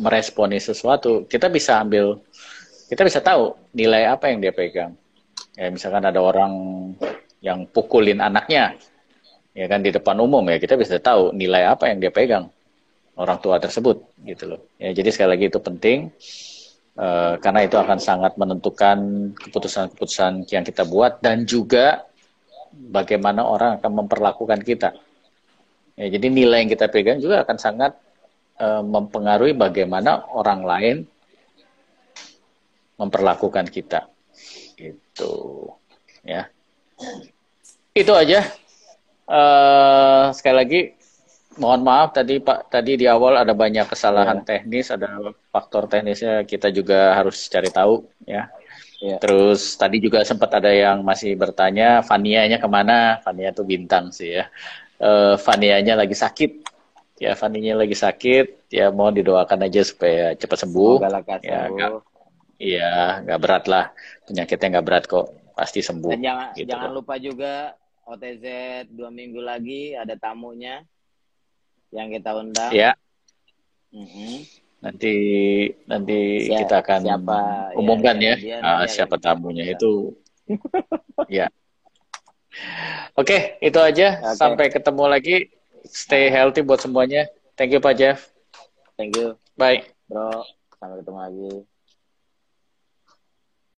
meresponi sesuatu, kita bisa ambil, kita bisa tahu nilai apa yang dia pegang. Ya misalkan ada orang yang pukulin anaknya, ya kan di depan umum ya kita bisa tahu nilai apa yang dia pegang orang tua tersebut gitu loh. Ya jadi sekali lagi itu penting uh, karena itu akan sangat menentukan keputusan-keputusan yang kita buat dan juga bagaimana orang akan memperlakukan kita. Ya jadi nilai yang kita pegang juga akan sangat uh, mempengaruhi bagaimana orang lain memperlakukan kita itu ya. Itu aja Uh, sekali lagi mohon maaf tadi Pak tadi di awal ada banyak kesalahan yeah. teknis, ada faktor teknisnya kita juga harus cari tahu ya. Yeah. Terus tadi juga sempat ada yang masih bertanya Fanianya ke mana? Fania tuh bintang sih ya. Uh, Fanianya lagi sakit. Ya Faninya lagi sakit. Ya mohon didoakan aja supaya cepat sembuh. ya, sembuh. iya, nggak berat lah. Penyakitnya nggak berat kok. Pasti sembuh. Dan jangan, gitu jangan lupa juga OTZ dua minggu lagi ada tamunya yang kita undang. Ya. Mm-hmm. Nanti nanti ya, kita akan siapa, ya, umumkan ya, ya. Dia, ah, siapa tamunya itu. ya. Oke, okay, itu aja. Okay. Sampai ketemu lagi. Stay healthy buat semuanya. Thank you Pak Jeff. Thank you. Bye. Bro, sampai ketemu lagi.